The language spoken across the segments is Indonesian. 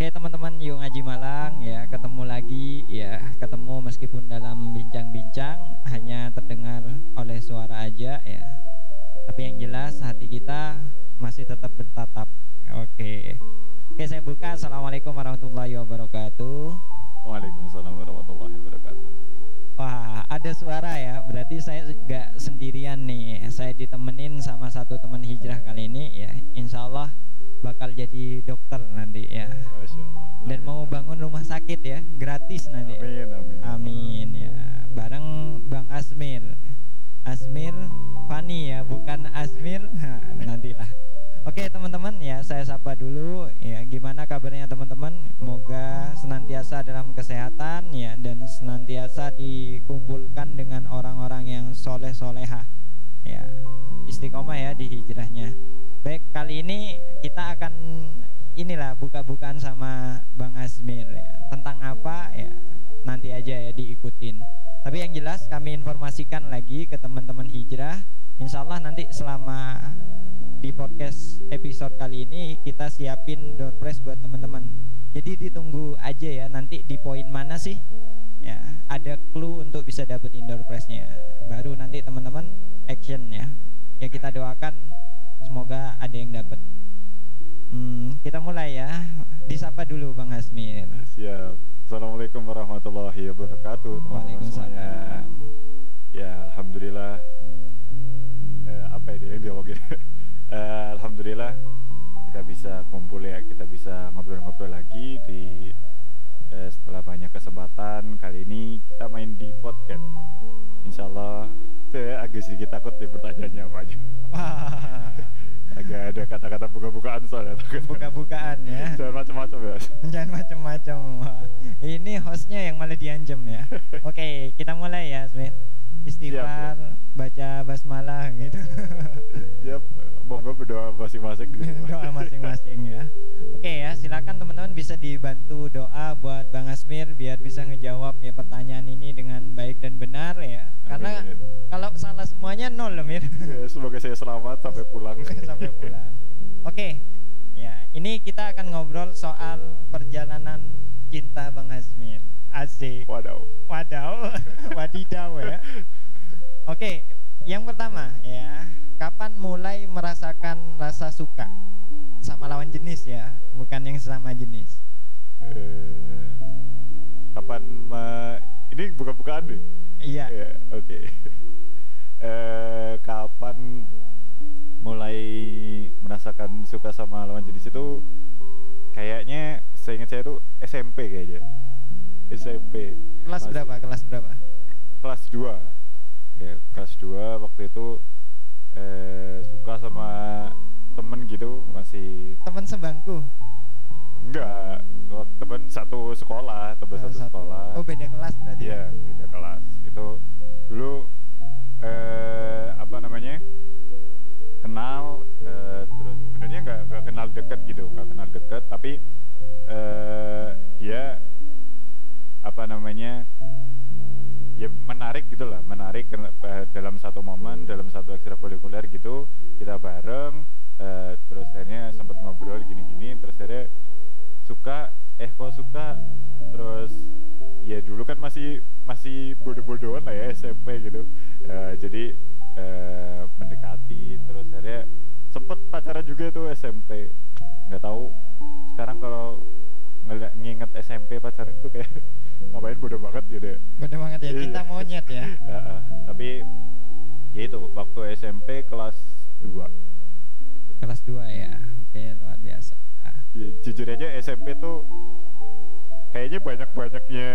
Oke teman-teman Yuk Ngaji Malang ya. Ketemu lagi ya. Ketemu meskipun dalam bincang-bincang hanya terdengar oleh suara aja ya. Tapi yang jelas hati kita masih tetap bertatap. Oke. Oke saya buka. Assalamualaikum warahmatullahi wabarakatuh. Waalaikumsalam warahmatullahi wabarakatuh. wah ada suara ya. Berarti saya nggak sendirian nih. Saya ditemenin sama satu teman hijrah kali ini ya. Insya Allah bakal jadi dokter nanti ya. Dan mau bangun rumah sakit ya gratis nanti. Amin, amin. amin ya. Bareng bang Asmir. Asmir Fani ya bukan Asmir. Nah, nantilah. Oke teman-teman ya saya sapa dulu ya. Gimana kabarnya teman-teman? Semoga senantiasa dalam kesehatan ya dan senantiasa dikumpulkan dengan orang-orang yang soleh soleha ya. Istiqomah ya di hijrahnya baik kali ini kita akan inilah buka-bukaan sama Bang Asmir ya. Tentang apa ya nanti aja ya diikutin. Tapi yang jelas kami informasikan lagi ke teman-teman hijrah, insya Allah nanti selama di podcast episode kali ini kita siapin door prize buat teman-teman. Jadi ditunggu aja ya nanti di poin mana sih ya ada clue untuk bisa dapetin door prize-nya. Baru nanti teman-teman action ya. Ya kita doakan semoga ada yang dapat. Hmm, kita mulai ya. Disapa dulu Bang Asmir. Siap. Assalamualaikum warahmatullahi wabarakatuh. Waalaikumsalam. Ya, alhamdulillah. Eh, apa ini yang diomongin? Eh, alhamdulillah kita bisa kumpul ya, kita bisa ngobrol-ngobrol lagi di eh, setelah banyak kesempatan kali ini kita main di podcast. Insya Allah saya agak sedikit takut di pertanyaannya apa aja. Agak ada kata-kata buka-bukaan soalnya. buka-bukaan ya. Jangan macam-macam ya. Jangan macam-macam. Ini hostnya yang malah diancam ya. Oke, kita mulai ya, Asmir. Istighfar, baca basmalah gitu. Yap, monggo berdoa masing-masing doa masing-masing ya. Oke ya, silakan teman-teman bisa dibantu doa buat Bang Asmir biar bisa ngejawab ya pertanyaan ini dengan baik dan benar ya. Karena Amin. kalau salah semuanya nol loh Mir. Ya, semoga saya selamat sampai pulang. sampai pulang. Oke, ya ini kita akan ngobrol soal perjalanan cinta Bang Asmir. Asik. Wadaw. Wadaw, wadidaw ya. Oke, yang pertama ya, kapan mulai merasakan rasa suka sama lawan jenis ya, bukan yang sesama jenis. Eh, kapan ma- ini buka-bukaan nih? Iya. Ya, oke. Eh, kapan mulai merasakan suka sama lawan jenis itu kayaknya seingat saya tuh SMP kayaknya. SMP. Kelas Masih- berapa? Kelas berapa? kelas 2 ya kelas 2 waktu itu eh, suka sama temen gitu masih Teman sebangku. enggak temen satu sekolah temen Oh, satu, satu. sekolah Oh, beda kelas berarti. iya beda kelas itu dulu eh, apa namanya kenal eh, terus sebenarnya nggak kenal deket gitu nggak kenal deket tapi eh, dia apa namanya ya menarik gitu lah menarik eh, dalam satu momen dalam satu ekstrakurikuler gitu kita bareng eh, terus akhirnya sempat ngobrol gini-gini terus akhirnya suka eh kok suka? Terus ya dulu kan masih masih bodoh-bodohan lah ya SMP gitu. Eh, jadi eh, mendekati terus akhirnya sempet pacaran juga tuh SMP nggak tahu sekarang kalau ngeliat nginget SMP pacaran tuh kayak ngapain bodoh banget gitu ya Beda banget ya, Iya. cinta monyet ya. Eh, tapi ya itu waktu SMP kelas 2 Kelas 2 ya. Oke, luar biasa. ya, jujur aja SMP tuh kayaknya banyak-banyaknya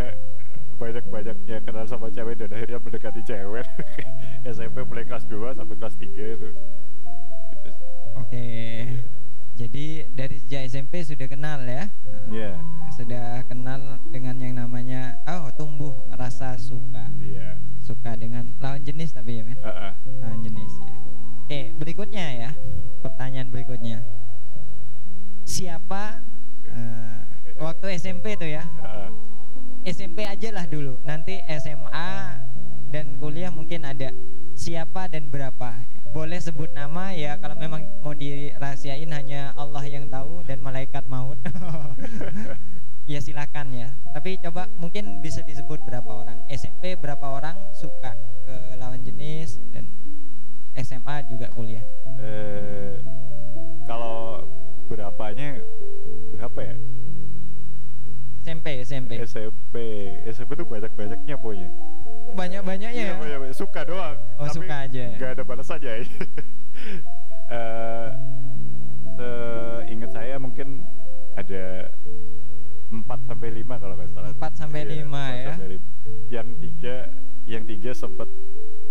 banyak-banyaknya kenal sama cewek dan akhirnya mendekati cewek SMP mulai kelas 2 sampai kelas 3 itu Gitu. Oke. Jadi dari sejak SMP sudah kenal ya? Iya. Sudah kenal dengan yang namanya oh tumbuh rasa suka. iya Suka dengan lawan jenis tapi ya, Men? Ah, ah. Lawan jenis ya. Oke, berikutnya ya. Pertanyaan berikutnya. Siapa eh, waktu SMP itu ya? Ah, ah. SMP aja lah dulu. Nanti SMA dan kuliah mungkin ada siapa dan berapa. Boleh sebut nama ya kalau memang mau dirahasiain hanya Allah yang tahu dan malaikat maut. Ya silakan ya. Tapi coba mungkin bisa disebut berapa orang. SMP berapa orang suka ke lawan jenis dan SMA juga kuliah? Eh kalau berapanya berapa ya? SMP SMP SMP SMP tuh banyak banyaknya pokoknya banyak banyaknya Iya, ya banyak- suka doang. Oh, tapi suka aja. nggak ada balasannya Eh, seingat saya mungkin ada 4 sampai 5 kalau nggak salah. 4 sampai Iya, 5 empat ya? sampai lima. yang tiga yang tiga sempet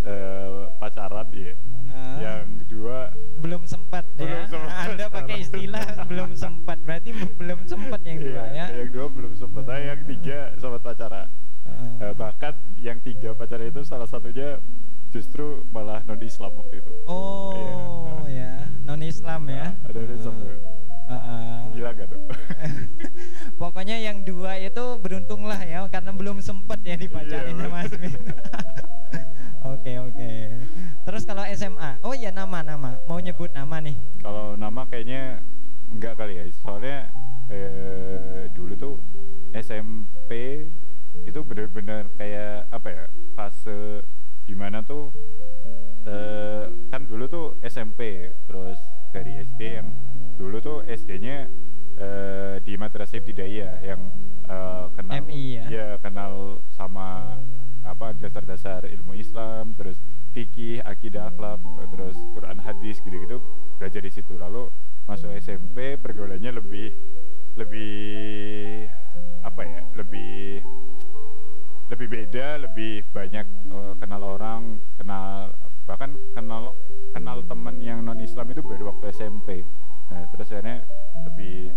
eh, pacaran ya Ah. yang dua belum sempat Belum ya sempat Anda pakai istilah belum sempat berarti belum sempat yang dua iya, ya? yang dua belum sempet. Nah, yang tiga sempat pacaran Eh, bahkan yang tiga pacaran itu salah satunya justru malah non Islam waktu itu. Oh ya non Islam ya. Nah, ada non Islam ah. gila gak tuh? Pokoknya yang dua itu beruntung lah ya karena belum sempat ya dipacarin Iya, sama betul. Asmin. Oke oke. Terus kalau SMA oh ya nama nama. Mau nyebut nama nih. Kalau nama kayaknya enggak kali ya. Soalnya eh, dulu tuh SMP itu bener-bener kayak apa ya fase di mana tuh eh, kan dulu tuh SMP terus dari SD yang dulu tuh SD-nya eh, di Madrasah Ibtidaiyah yang eh, kenal MI ya? Iya, kenal sama apa dasar-dasar ilmu Islam terus fikih akidah akhlak terus Quran hadis gitu-gitu belajar di situ lalu masuk SMP pergaulannya lebih lebih apa ya lebih lebih beda lebih banyak eh, kenal orang kenal bahkan kenal kenal teman yang non Islam itu baru waktu SMP nah terus akhirnya lebih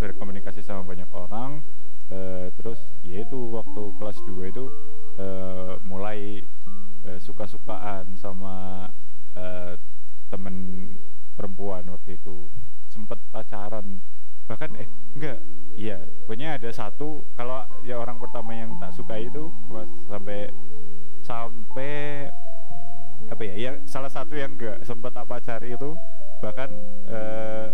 berkomunikasi sama banyak orang eh, terus ya itu waktu kelas 2 itu eh, mulai eh, suka-sukaan sama eh, temen perempuan waktu itu. Sempet pacaran bahkan eh enggak. Iya pokoknya ada satu kalau ya orang pertama yang tak suka itu pas sampai sampai apa ya ya salah satu yang enggak sempat tak pacari itu bahkan eh,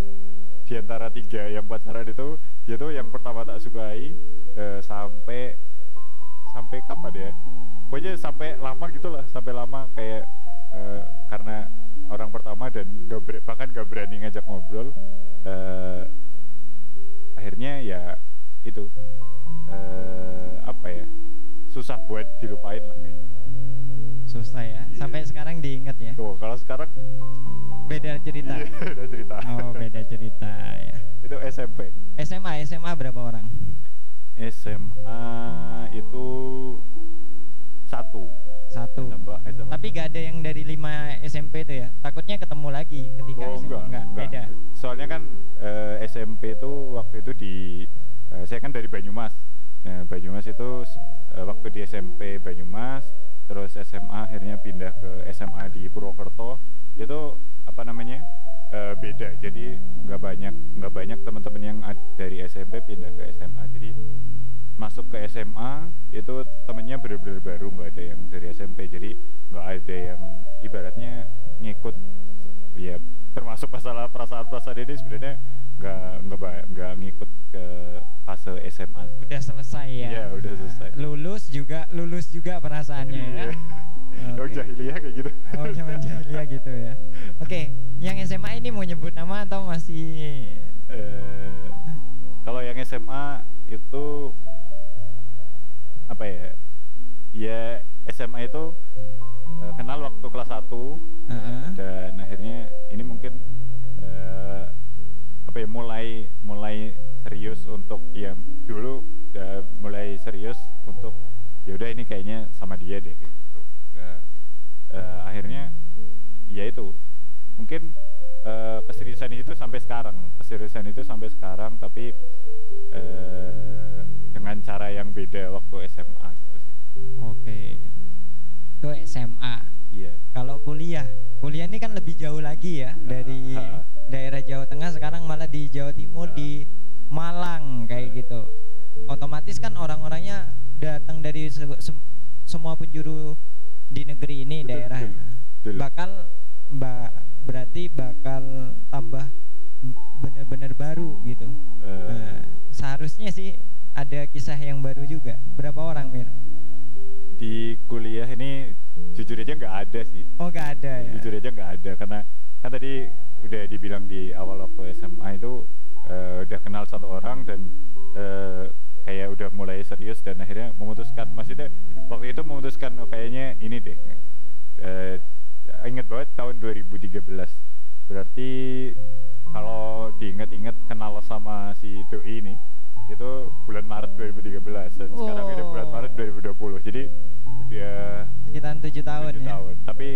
di antara tiga yang pacaran itu dia tuh yang pertama tak sukai eh, sampai sampai kapan ya? Pokoknya sampai lama gitu lah sampai lama kayak eh, karena orang pertama dan gak bahkan gak berani ngajak ngobrol eh, akhirnya ya itu eh, apa ya susah buat dilupain lah kayaknya. susah ya Iya. sampai sekarang diinget ya. Tuh kalau sekarang beda cerita. Iya, udah cerita. Oh beda cerita ya. Itu SMP SMA SMA berapa orang? SMA itu satu satu SMA, SMA. tapi gak ada yang dari lima SMP itu ya takutnya ketemu lagi ketika oh, SMA enggak, beda soalnya kan eh, SMP itu waktu itu di eh, saya kan dari Banyumas nah, Banyumas itu eh, waktu di SMP Banyumas terus SMA akhirnya pindah ke SMA di Purwokerto itu apa namanya eh, beda jadi nggak banyak nggak banyak teman-teman yang dari SMP pindah ke SMA jadi masuk ke SMA itu temennya bener-bener baru nggak ada yang dari SMP jadi nggak ada yang ibaratnya ngikut ya termasuk masalah perasaan-perasaan ini sebenarnya nggak nggak nggak ngikut ke fase SMA udah selesai ya Iya, udah selesai. lulus juga lulus juga perasaannya ya Iya. Dong Oke. jahiliyah kayak gitu oh zaman jahiliyah gitu ya oke yang SMA ini mau nyebut nama atau masih Eh, kalau yang SMA itu apa ya ya SMA itu eh, kenal waktu kelas 1 Heeh. dan akhirnya ini mungkin eh, apa ya mulai mulai serius untuk ya dulu udah mulai serius untuk ya udah ini kayaknya sama dia deh gitu. Eh, eh, akhirnya ya itu mungkin eh, keseriusan itu sampai sekarang. Keseriusan itu sampai sekarang tapi eh, dengan cara yang beda waktu SMA gitu sih. Oke. Itu SMA iya. Kalau kuliah kuliah ini kan lebih jauh lagi ya dari ha. daerah Jawa Tengah sekarang malah di Jawa Timur Ha. di Malang kayak gitu. Otomatis kan orang-orangnya datang dari se- sem- semua penjuru di negeri ini Betul, daerah. betul, betul. bakal mbak berarti bakal tambah bener-bener baru gitu. Eh, Nah, seharusnya sih ada kisah yang baru juga. Berapa orang mir? Di kuliah ini jujur aja nggak ada sih. Oh gak ada ya? Jujur aja nggak ada karena kan tadi udah dibilang di awal waktu SMA itu eh, udah kenal satu orang dan eh, kayak udah mulai serius dan akhirnya memutuskan maksudnya waktu itu memutuskan oh, kayaknya ini deh. Eh, inget banget tahun 2013 berarti kalau diinget-inget kenal sama si Doi ini itu bulan Maret 2013 dan sekarang ini bulan Oh. Maret 2020 jadi udah sekitar tujuh tahun tujuh ya? tahun. Tapi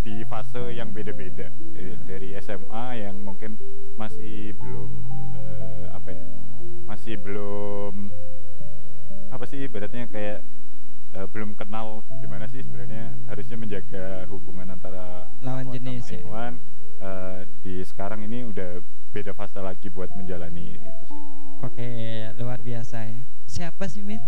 di fase yang beda-beda. Eh, dari SMA yang mungkin masih belum eh, apa ya masih belum apa sih ibaratnya kayak eh, belum kenal gimana sih sebenarnya harusnya menjaga hubungan antara Lawan kawan sama jenis ya. Eh, di sekarang ini udah beda fase lagi buat menjalani itu sih Oke, luar biasa ya. Siapa sih Mit?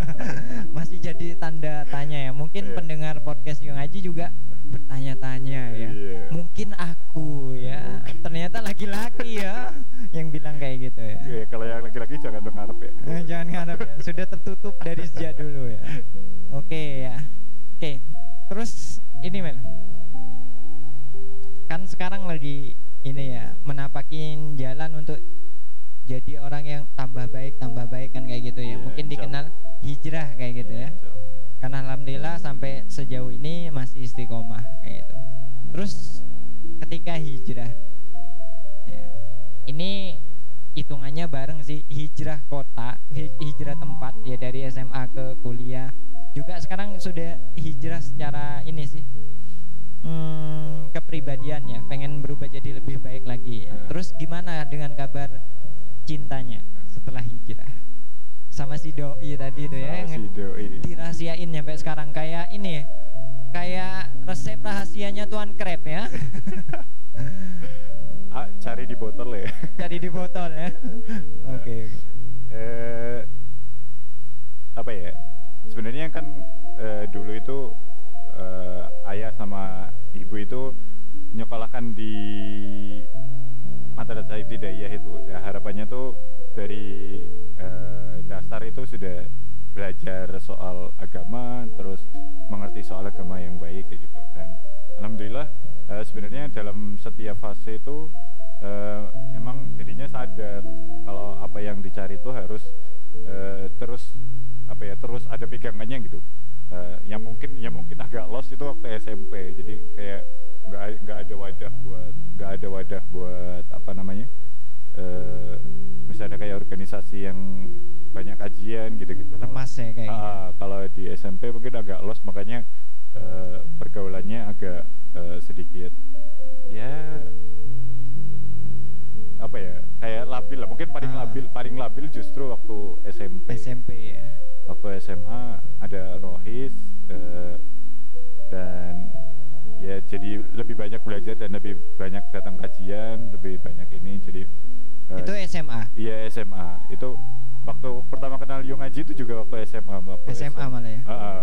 Masih jadi tanda tanya ya. Mungkin Iya. pendengar podcast Yung Aji juga bertanya-tanya ya. Iya. Mungkin aku ya. Ternyata laki-laki ya yang bilang kayak gitu ya. Oke, kalau yang laki-laki jangan mengharap ya Eh, Jangan ngarep ya. Sudah tertutup dari sejak dulu ya. Oke ya. Oke. Terus ini Mel. Kan sekarang lagi ini ya menapakin jalan untuk jadi orang yang tambah baik tambah baik kan kayak gitu ya. Iya, Mungkin dikenal hijrah kayak gitu ya. Karena alhamdulillah sampai sejauh ini masih istiqomah kayak gitu. Terus ketika hijrah ya, ini hitungannya bareng sih hijrah kota, hi- hijrah tempat ya dari SMA ke kuliah. Juga sekarang sudah hijrah secara ini sih. Hmm, kepribadian ya, pengen berubah jadi lebih baik lagi ya. Nah. Terus gimana dengan kabar cintanya setelah hijrah? Sama si doi tadi tuh ya. Si doi. dirahasiain sampai sekarang kayak ini kayak resep rahasianya Tuan Krep ya ah, cari di botol ya cari di botol ya oke oke. eh apa ya sebenarnya kan eh, dulu itu eh, ayah sama ibu itu nyekolahkan di Madrasah Ibtidaiyah itu. Ya, harapannya tuh dari eh, dasar itu sudah belajar soal agama terus mengerti soal agama yang baik kayak gitu. Dan alhamdulillah eh, sebenarnya dalam setiap fase itu eh, emang jadinya sadar kalau apa yang dicari itu harus eh, terus apa ya terus ada pegangannya gitu. Eh, yang mungkin yang mungkin agak lost itu waktu SMP jadi kayak nggak nggak ada wadah buat nggak ada wadah buat apa namanya eh misalnya kayak organisasi yang banyak kajian gitu-gitu lemas ya kayak gitu. Ah, kalau di SMP mungkin agak lost makanya eh, pergaulannya agak eh, sedikit ya apa ya kayak labil lah mungkin paling Ah. labil paling labil justru waktu SMP SMP ya waktu SMA ada rohis eh, dan ya jadi lebih banyak belajar dan lebih banyak datang kajian lebih banyak ini jadi eh, itu SMA iya SMA itu waktu pertama kenal Yung Aji itu juga waktu SMA waktu SMA malah ya? Ah, ah.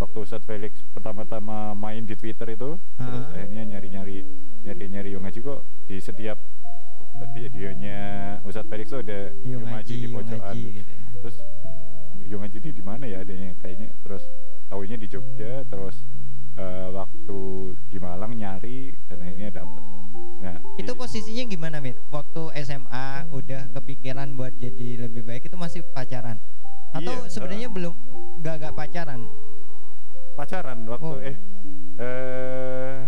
waktu Ustadz Felix pertama-tama main di Twitter itu terus akhirnya nyari-nyari nyari-nyari Yung Aji kok di setiap videonya Ustadz Felix tuh ada Yung Aji di Yung pojokan. Gitu ya. Terus Yung Aji ini di mana ya adanya kayaknya? Terus tahunya di Jogja terus eh, waktu di Malang nyari dan akhirnya dapet. Nah itu posisinya gimana Mir? Waktu SMA udah kepikiran buat jadi lebih baik itu masih pacaran? Atau Iya, sebenarnya ah. belum gak gak pacaran? Pacaran waktu Oh. eh eh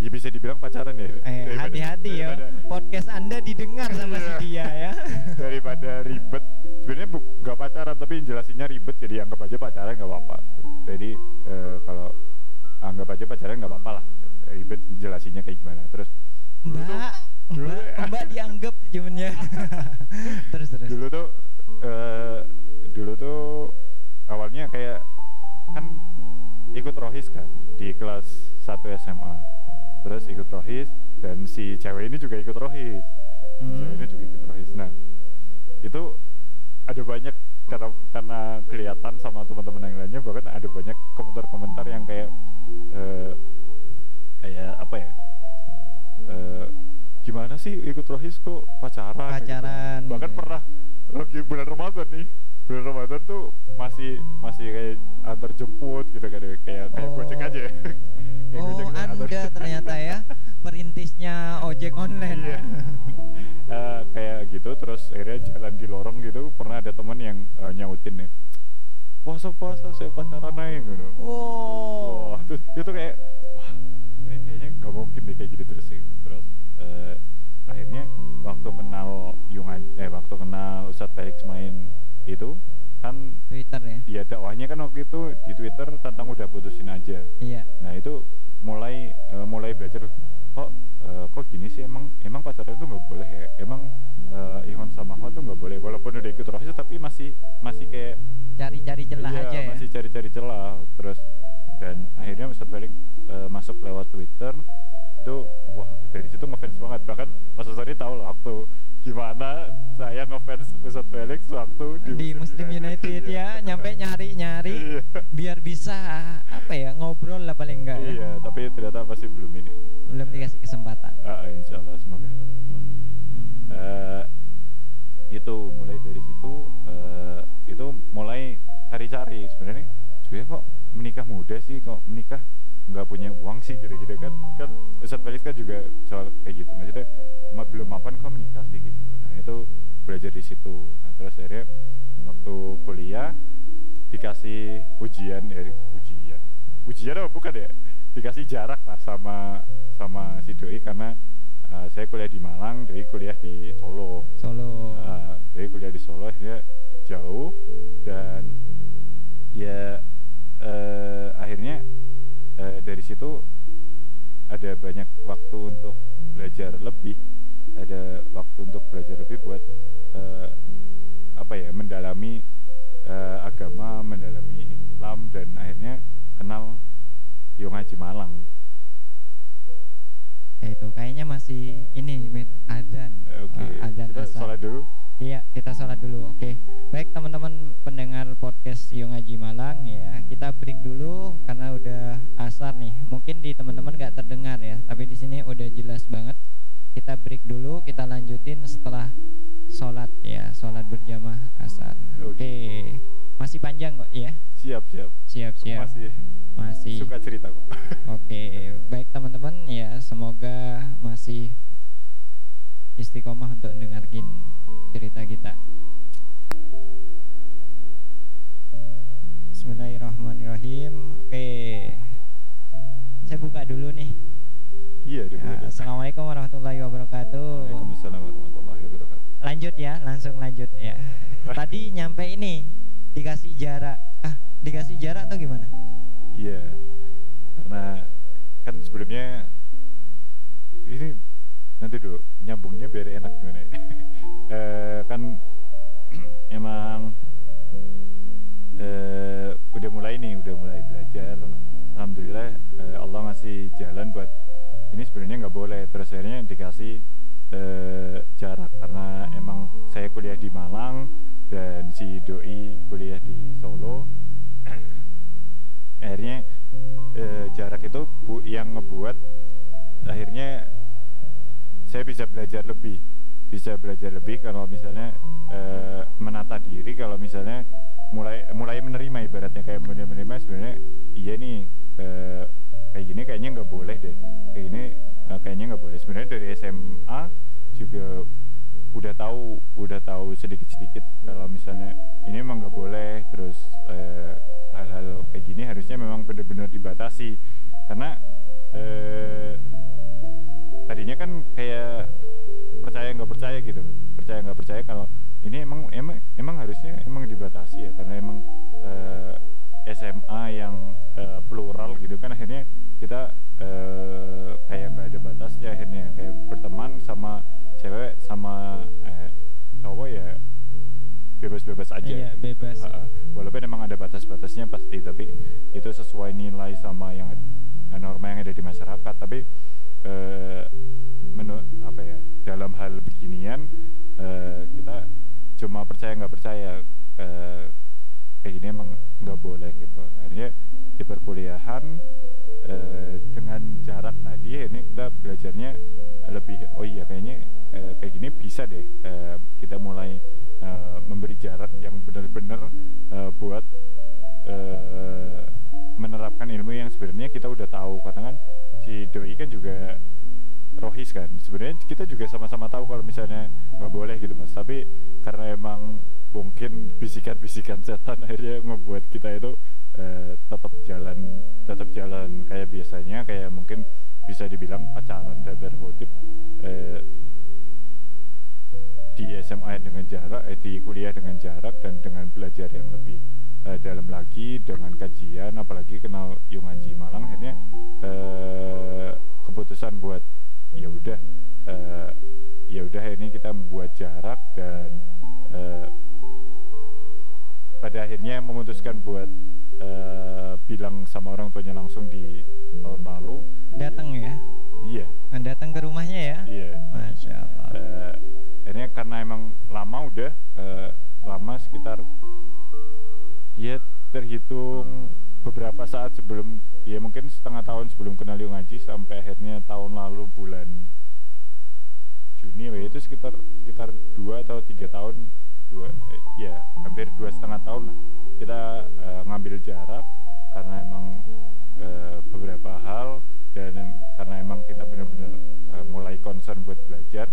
ya bisa dibilang pacaran ya. Eh hati-hati ya. podcast anda didengar sama si dia ya. Daripada ribet. Sebenarnya nggak pacaran tapi jelasinnya ribet. Jadi anggap aja pacaran nggak apa-apa. Jadi eh, kalau anggap aja pacaran nggak apa-apa lah ribet jelasinnya kayak gimana. Terus dulu tuh- mbak dulu- mbak mbak dianggap cuman ya. Terus terus. Dulu tuh eh, dulu tuh awalnya kayak kan ikut rohis kan di kelas 1 SMA terus ikut rohis dan si cewek ini juga ikut rohis. Hmm. ceweknya juga ikut rohis. Nah itu ada banyak karena karena kelihatan sama teman-teman yang lainnya bahkan ada banyak komentar-komentar yang kayak eh, kayak apa ya eh, gimana sih ikut rohis kok pacaran gitu. Pacaran, bahkan iya. pernah lagi bulan Ramadan nih bulan Ramadan tuh masih masih kayak antar jemput gitu kan kayak kayak Oh. gojek aja Kayak Oh, Gojek Anda ternyata ya perintisnya ojek online. Iya. Eh, kayak gitu terus akhirnya jalan di lorong gitu pernah ada teman yang eh, nyautin nih puasa puasa saya pacaran aja gitu Oh. wah itu, itu kayak ini kayaknya gak mungkin deh kayak gitu terus sih terus eh, akhirnya waktu kenal Yungan eh waktu kenal Ustadz Felix main itu kan Twitter ya. dia dakwahnya kan waktu itu di Twitter tentang udah putusin aja Iya. nah itu mulai eh, mulai belajar kok eh, kok gini sih emang emang pacaran itu nggak boleh ya emang eh, Ihon sama Ahmad tuh nggak boleh walaupun situ ada banyak waktu untuk belajar lebih ada waktu untuk belajar lebih buat eh, apa ya mendalami eh, agama mendalami Islam dan akhirnya kenal Yung Haji Malang. Ya itu kayaknya masih ini Min, adzan. Oke Eh, adzan kita asar. sholat dulu Iya, kita sholat dulu. Oke, baik teman-teman pendengar podcast Yung Haji Malang ya, kita break dulu karena udah asar nih. Mungkin di teman-teman nggak terdengar ya, tapi di sini udah jelas banget. Kita break dulu, kita lanjutin setelah sholat ya, sholat berjamaah asar. Oke, masih panjang kok ya? siap siap Siap siap. masih Masih. suka cerita kok Oke, baik teman-teman ya, semoga masih istiqomah untuk dengarkin cerita kita. Bismillahirrahmanirrahim. Oke, saya buka dulu nih. iya deh Ya, Assalamualaikum warahmatullahi wabarakatuh. Waalaikumsalam warahmatullahi wabarakatuh Lanjut ya, langsung lanjut ya. Tadi nyampe ini dikasih jarak. Ah, dikasih jarak atau gimana? Iya, karena kan sebelumnya ini nanti dulu nyambungnya biar enak gimana? Eh, kan emang eh, udah mulai nih, udah mulai belajar. Alhamdulillah eh, Allah ngasih jalan buat ini sebenarnya nggak boleh. Terus akhirnya dikasih eh, jarak karena emang saya kuliah di Malang dan si doi kuliah di Solo akhirnya eh, jarak itu bu yang ngebuat akhirnya saya bisa belajar lebih bisa belajar lebih kalau misalnya eh, menata diri kalau misalnya mulai mulai menerima ibaratnya kayak mulai menerima sebenarnya iya nih eh, kayak gini kayaknya nggak boleh deh kayak gini eh, kayaknya nggak boleh. Sebenarnya dari SMA juga udah tahu udah tahu sedikit sedikit kalau misalnya ini emang nggak boleh terus hal-hal kayak gini harusnya memang benar-benar dibatasi. Karena eh, tadinya kan kayak percaya nggak percaya gitu percaya nggak percaya kalau ini emang emang emang harusnya emang dibatasi ya karena emang eh, SMA yang eh, plural gitu kan akhirnya kita eh, kayak nggak ada batasnya akhirnya kayak berteman sama cewek sama eh, cowok ya bebas-bebas aja Iya, gitu. bebas. Ha-ha. walaupun emang ada batas-batasnya pasti tapi itu sesuai nilai sama yang norma yang ada di masyarakat tapi eh, menu apa ya dalam hal beginian eh, kita cuma percaya nggak percaya eh, kayak gini emang nggak boleh gitu. Akhirnya di perkuliahan eh, dengan jarak tadi ini kita belajarnya lebih oh iya kayaknya eh, kayak gini bisa deh eh, kita mulai eh, memberi jarak yang benar-benar eh, buat eh, menerapkan ilmu yang sebenarnya kita udah tahu. Karena kan si doi kan juga rohis kan. Sebenarnya kita juga sama-sama tahu kalau misalnya nggak boleh gitu mas. Tapi karena emang mungkin bisikan-bisikan setan akhirnya membuat kita itu eh, tetap jalan tetap jalan kayak biasanya kayak mungkin bisa dibilang pacaran dan berkutip eh, di SMA dengan jarak eh, di kuliah dengan jarak dan dengan belajar yang lebih eh, dalam lagi dengan kajian apalagi kenal Yung Haji Malang akhirnya eh, keputusan buat ya udah eh, ya udah ini kita membuat jarak dan eh, pada akhirnya memutuskan buat eh, bilang sama orang tuanya langsung di tahun lalu Datang ya. iya Datang ke rumahnya ya. iya Masya Allah. Eh, akhirnya karena emang lama udah eh, lama sekitar ya terhitung beberapa saat sebelum ya mungkin setengah tahun sebelum kenal Yung sampai akhirnya tahun lalu bulan Juni ya itu sekitar sekitar dua atau tiga tahun dua eh, ya hampir dua setengah tahun lah kita eh, ngambil jarak karena emang eh, beberapa hal dan karena emang kita benar-benar eh, mulai concern buat belajar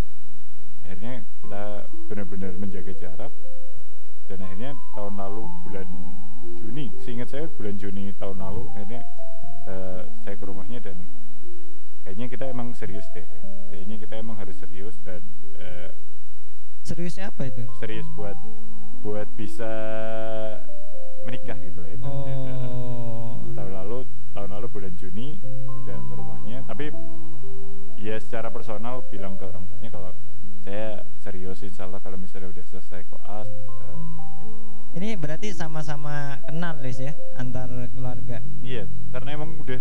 akhirnya kita benar-benar menjaga jarak dan akhirnya tahun lalu bulan Juni seingat saya bulan Juni tahun lalu akhirnya eh, saya ke rumahnya dan kayaknya kita emang serius deh kayaknya kita emang harus serius dan eh, Seriusnya apa itu? serius buat buat bisa menikah gitu lah ibaratnya. Oh. tahun lalu tahun lalu bulan Juni udah ke rumahnya tapi ya secara personal bilang ke orang tuanya kalau saya serius insya Allah kalau misalnya udah selesai koas eh, Ini berarti sama-sama kenal Lis ya antar keluarga. iya karena emang udah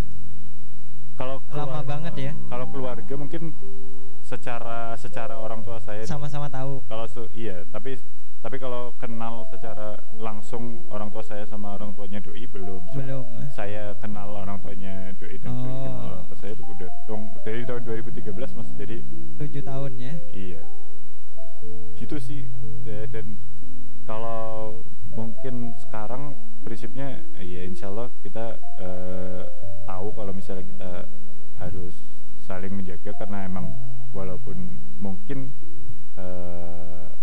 kalau Lama banget ya? kalau keluarga mungkin secara secara orang tua saya Sama-sama tahu. kalau su iya tapi tapi kalau kenal secara langsung orang tua saya sama orang tuanya doi belum Belum. saya kenal orang tuanya doi dan doi kenal Oh. orang tua saya itu udah dong dari tahun 2013 mas jadi Tujuh tahun ya. iya gitu sih Eh, dan kalau mungkin sekarang prinsipnya ya insya Allah kita eh, tahu kalau misalnya kita harus saling menjaga karena emang walaupun mungkin eh, en-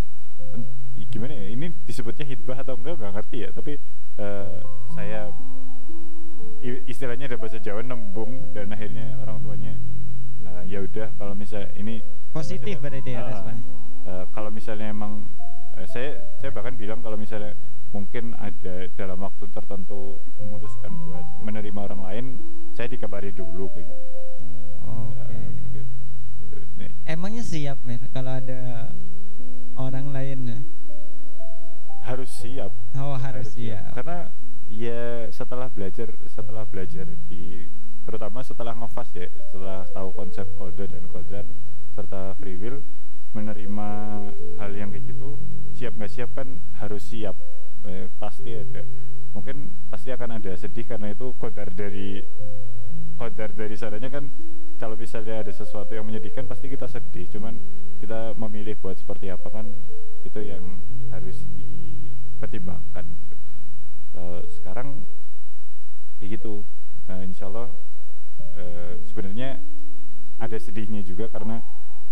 gimana ya ini disebutnya hitbah atau enggak nggak ngerti ya tapi eh, saya istilahnya ada bahasa Jawa nembung dan akhirnya orang tuanya eh, ya udah kalau misalnya ini Positif berarti ya responnya. eh, kalau misalnya emang eh, saya saya bahkan bilang kalau misalnya mungkin ada dalam waktu tertentu memutuskan buat menerima orang lain saya dikabari dulu kayak gitu. Oke. Eh, begitu. Nih, Emangnya siap Mir kalau ada orang lain ya? harus siap Oh harus siap. karena ya setelah belajar setelah belajar di terutama setelah ngefas ya setelah tahu konsep kode dan kodar serta free will menerima hal yang kayak gitu siap nggak siap kan harus siap Eh, pasti ada mungkin pasti akan ada sedih karena itu kodar dari kodar dari sananya kan kalau misalnya ada sesuatu yang menyedihkan pasti kita sedih cuman kita memilih buat seperti apa kan itu yang harus dipertimbangkan gitu. Sekarang kayak gitu nah insya Allah eh, sebenarnya ada sedihnya juga karena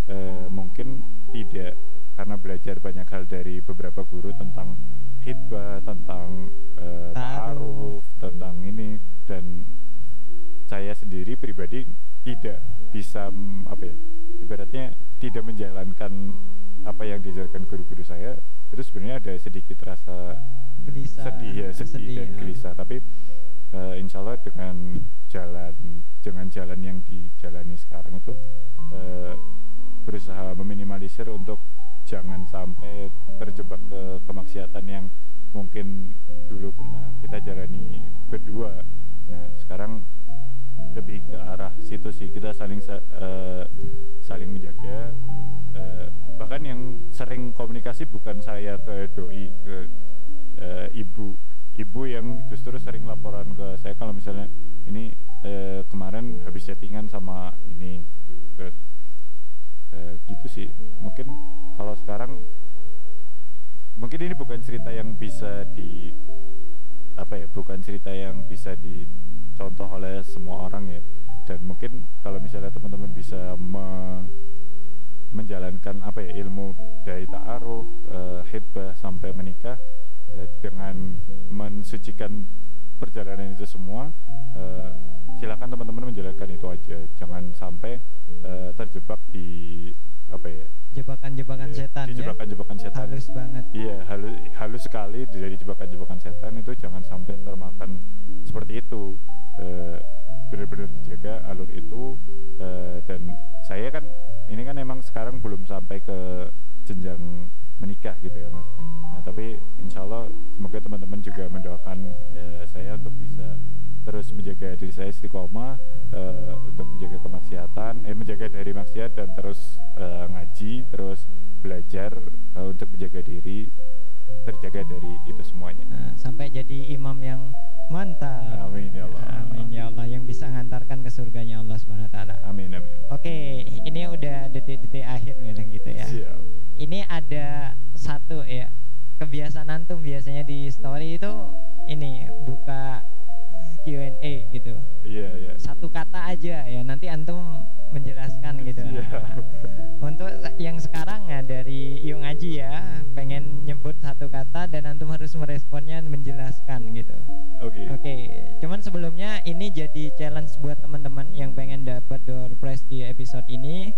eh, mungkin tidak karena belajar banyak hal dari beberapa guru tentang hitbah tentang eh, Ta'aruf. tentang ini dan saya sendiri pribadi tidak bisa apa ya ibaratnya tidak menjalankan apa yang diajarkan guru-guru saya itu sebenarnya ada sedikit rasa Gelisah. sedih ya sedih, dan ya. gelisah tapi eh, insya Allah dengan jalan dengan jalan yang dijalani sekarang itu eh, berusaha meminimalisir untuk jangan sampai terjebak ke kemaksiatan yang mungkin dulu pernah kita jalani berdua. Nah sekarang lebih ke arah situ sih. Kita saling sa- eh, saling menjaga eh, bahkan yang sering komunikasi bukan saya ke doi ke eh, ibu. Ibu yang justru sering laporan ke saya kalau misalnya ini eh, kemarin habis settingan sama ini terus eh, gitu sih. Mungkin kalau sekarang mungkin ini bukan cerita yang bisa di apa ya bukan cerita yang bisa dicontoh oleh semua orang ya. Dan mungkin kalau misalnya teman-teman bisa me- menjalankan apa ya ilmu dari ta'aruf eh, hitbah sampai menikah eh, dengan mensucikan perjalanan itu semua eh, silakan teman-teman menjalankan itu aja. Jangan sampai eh, terjebak di apa ya? Jebakan-jebakan eh, setan di ya. jebakan-jebakan setan. Halus banget. Iya, halus halus sekali dari jebakan-jebakan setan itu. Jangan sampai termakan seperti itu. Eh, benar-benar dijaga alur itu. Eh, dan saya kan ini kan emang sekarang belum sampai ke jenjang menikah gitu ya mas. Nah tapi insya Allah semoga teman-teman juga mendoakan eh, saya untuk bisa terus menjaga diri saya istiqomah eh, untuk menjaga kemaksiatan, eh menjaga dari maksiat dan terus eh, ngaji, terus belajar eh, untuk menjaga diri terjaga dari itu semuanya. Nah, sampai jadi imam yang mantap Amin ya Allah. amin ya Allah yang bisa mengantarkan ke surganya Allah subhanahu wa taala Amin amin. oke ini udah detik-detik akhir nih gitu ya Siap. ini ada satu ya kebiasaan antum biasanya di story itu ini buka Q&A gitu Iya iya. satu kata aja ya nanti antum menjelaskan gitu Siap. untuk yang sekarang ya dari Yung Aji ya pengen nyebut satu kata dan antum sebelumnya ini jadi challenge buat teman-teman yang pengen dapat door prize di episode ini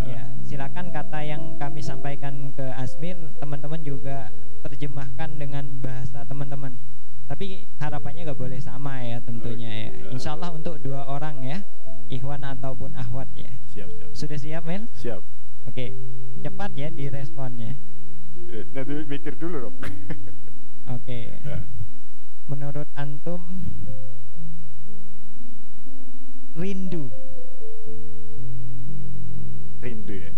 ya silakan kata yang kami sampaikan ke Asmir teman-teman juga terjemahkan dengan bahasa teman-teman tapi harapannya gak boleh sama ya tentunya ya Insya Allah untuk dua orang ya Ikhwan ataupun Ahwat ya Siap siap. sudah siap men Siap. oke cepat ya di responnya Eh, Nanti mikir dulu dong. oke Ya. menurut antum rindu Rindu ya.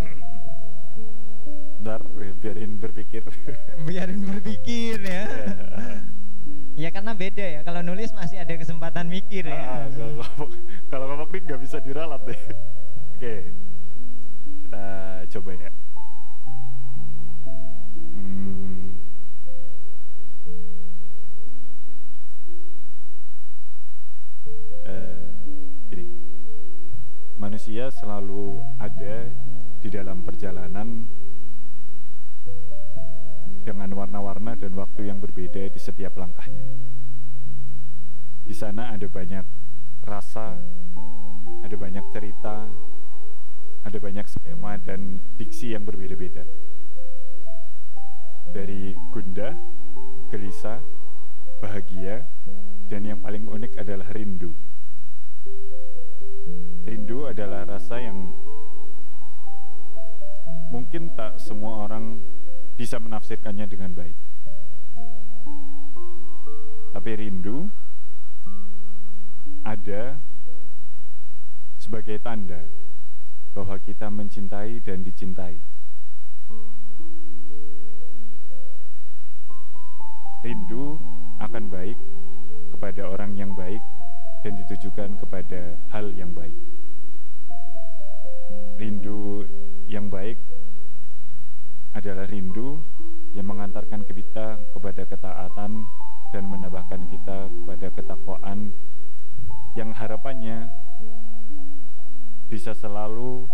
Ntar biarin berpikir. biarin berpikir ya ya karena beda ya kalau nulis masih ada kesempatan mikir Ah, ya kalau ngomong kalau ngomong nih nggak bisa diralat deh. Oke, kita coba ya. Manusia selalu ada di dalam perjalanan dengan warna-warna dan waktu yang berbeda di setiap langkahnya. Di sana ada banyak rasa, ada banyak cerita, ada banyak skema dan diksi yang berbeda-beda. Dari gundah, gelisah, bahagia, dan yang paling unik adalah rindu. Rindu adalah rasa yang mungkin tak semua orang bisa menafsirkannya dengan baik. Tapi rindu ada sebagai tanda bahwa kita mencintai dan dicintai. Rindu akan baik kepada orang yang baik dan ditujukan kepada hal yang baik. Rindu yang baik adalah rindu yang mengantarkan kita kepada ketaatan dan menambahkan kita kepada ketakwaan yang harapannya bisa selalu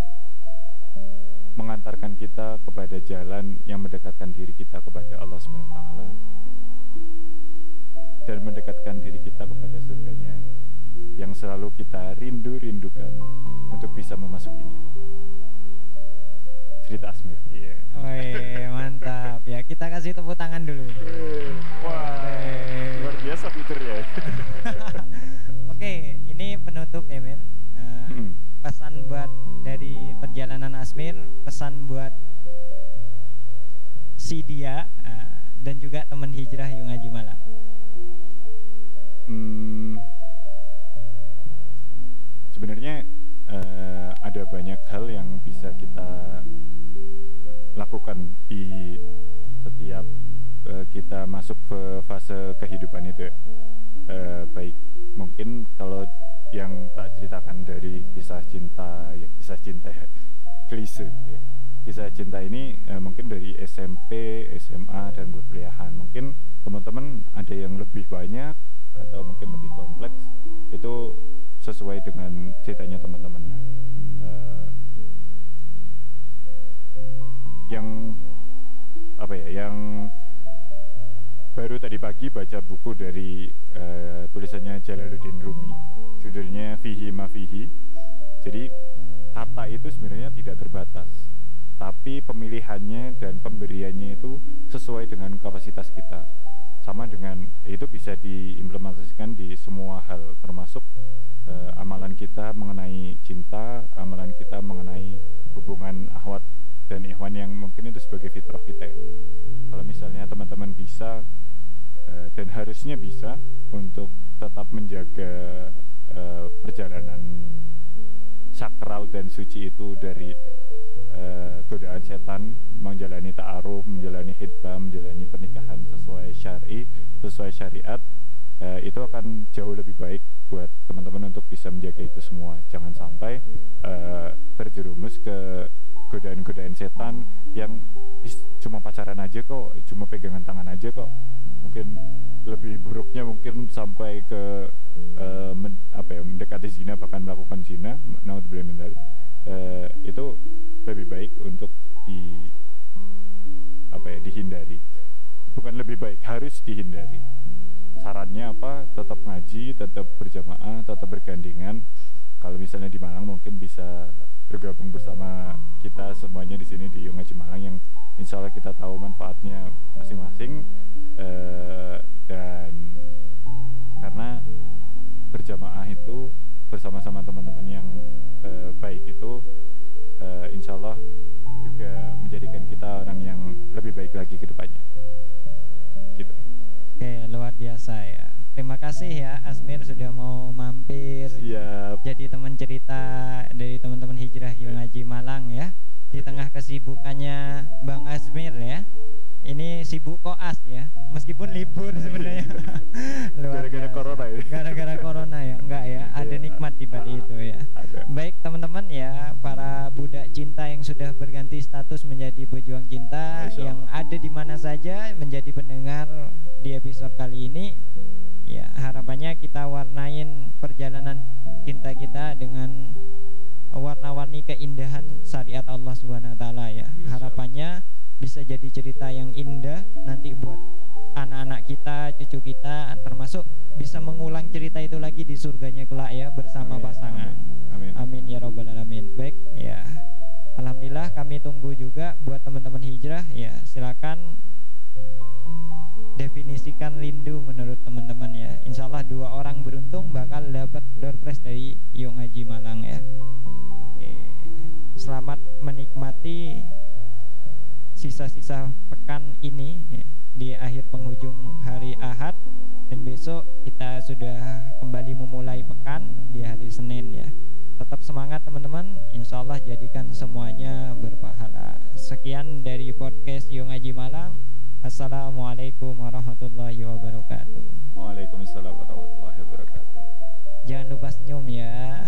mengantarkan kita kepada jalan yang mendekatkan diri kita kepada Allah taala dan mendekatkan diri kita kepada surganya yang selalu kita rindu-rindukan untuk bisa memasukinya. Cerita Asmir. Iya. Woi, mantap ya kita kasih tepuk tangan dulu Wah, luar biasa fiturnya. oke ini penutup ya men Nah, Mm. pesan buat dari perjalanan Asmir pesan buat si dia ah, dan juga teman hijrah Yung Haji Malang Hmm, sebenarnya eh, ada banyak hal yang bisa kita lakukan di setiap eh, kita masuk ke fase kehidupan itu ya. Eh, baik mungkin kalau yang tak ceritakan dari kisah cinta ya kisah cinta ya klise ya. kisah cinta ini eh, mungkin dari SMP SMA dan perkuliahan mungkin teman-teman ada yang lebih banyak atau mungkin lebih kompleks itu sesuai dengan ceritanya teman-teman. Eh, yang apa ya yang baru tadi pagi baca buku dari eh, tulisannya Jalaluddin Rumi. Judulnya Fihi Ma Fihi. Jadi kata itu sebenarnya tidak terbatas tapi pemilihannya dan pemberiannya itu sesuai dengan kapasitas kita sama dengan itu bisa diimplementasikan di semua hal termasuk eh, amalan kita mengenai cinta amalan kita mengenai hubungan ahwat dan ikhwan yang mungkin itu sebagai fitrah kita ya. Kalau misalnya teman-teman bisa eh, dan harusnya bisa untuk tetap menjaga eh, perjalanan sakral dan suci itu dari eh, godaan setan, menjalani ta'aruf, menjalani hitbah, menjalani pernikahan sesuai syar'i, sesuai syariat, eh, itu akan jauh lebih baik buat teman-teman untuk bisa menjaga itu semua. Jangan sampai eh, terjerumus ke godaan-godaan setan yang "Is, cuma pacaran aja kok, cuma pegangan tangan aja kok. Mungkin lebih buruknya mungkin sampai ke eh, men- apa ya mendekati zina bahkan melakukan zina. Naudzubillah min dzalik. Eh, itu lebih baik untuk di apa ya dihindari. Bukan lebih baik, harus dihindari. Sarannya apa? Tetap ngaji, tetap berjamaah, tetap bergandengan. Kalau misalnya di Malang mungkin bisa bergabung bersama kita semuanya di sini di Yung Ngaji Malang yang insya Allah kita tahu manfaatnya masing-masing. Eh, dan karena berjamaah itu bersama-sama teman-teman yang eh, baik itu eh, insya Allah juga menjadikan kita orang yang lebih baik lagi ke depannya. Gitu. Oke, luar biasa ya. Terima kasih ya Asmir sudah mau mampir siap jadi teman cerita dari teman-teman hijrah yang ngaji Malang ya. Di tengah kesibukannya Bang Asmir ya. Ini sibuk koas ya, meskipun libur sebenarnya. Luar Gara-gara biasa. corona ya? Gara-gara corona ya, enggak ya. Ada Iya. nikmat di balik Ah, itu ya. ada. Baik teman-teman ya, para budak cinta yang sudah berganti status menjadi pejuang cinta Masya yang Allah. ada di mana saja menjadi pendengar di episode kali ini. Ya, harapannya kita warnain perjalanan cinta kita dengan warna-warni keindahan syariat Allah Subhanahu wa taala ya. Harapannya bisa jadi cerita yang indah nanti buat anak-anak kita, cucu kita termasuk bisa mengulang cerita itu lagi di surganya kelak ya bersama Amin, pasangan. amin, amin. Amin ya robbal alamin. Baik ya. Alhamdulillah kami tunggu juga buat teman-teman hijrah ya silakan definisikan rindu menurut teman-teman ya. Insya Allah dua orang beruntung bakal dapat door prize dari Yung Haji Malang ya. Oke. Selamat menikmati sisa-sisa pekan ini ya, di akhir penghujung hari Ahad dan besok kita sudah kembali memulai pekan di hari Senin ya. Tetap semangat teman-teman, insya Allah jadikan semuanya berpahala. Sekian dari podcast Yung Haji Malang. Assalamualaikum warahmatullahi wabarakatuh. Waalaikumsalam warahmatullahi wabarakatuh Jangan lupa senyum ya.